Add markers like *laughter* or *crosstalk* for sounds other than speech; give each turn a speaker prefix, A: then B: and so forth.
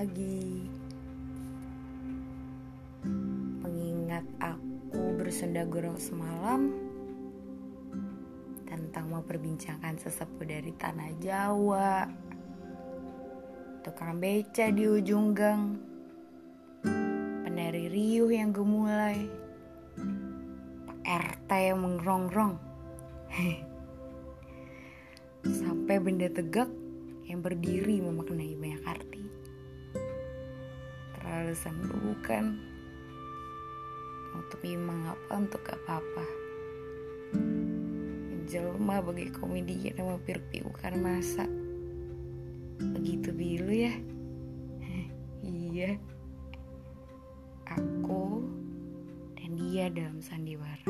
A: lagi. Mengingat aku bersenda gurau semalam Tentang memperbincangkan sesepuh dari tanah Jawa. Tukang beca di ujung gang. Penari riuh yang gemulai. Pak RT yang mengerongrong. *laughs* Sampai benda tegak yang berdiri memaknai alasan bukan untuk apa untuk apa-apa. Jelma bagi komedi yang mampir bukan masa. Begitu bilu ya. *laughs* Iya. Aku dan dia dalam sandiwara.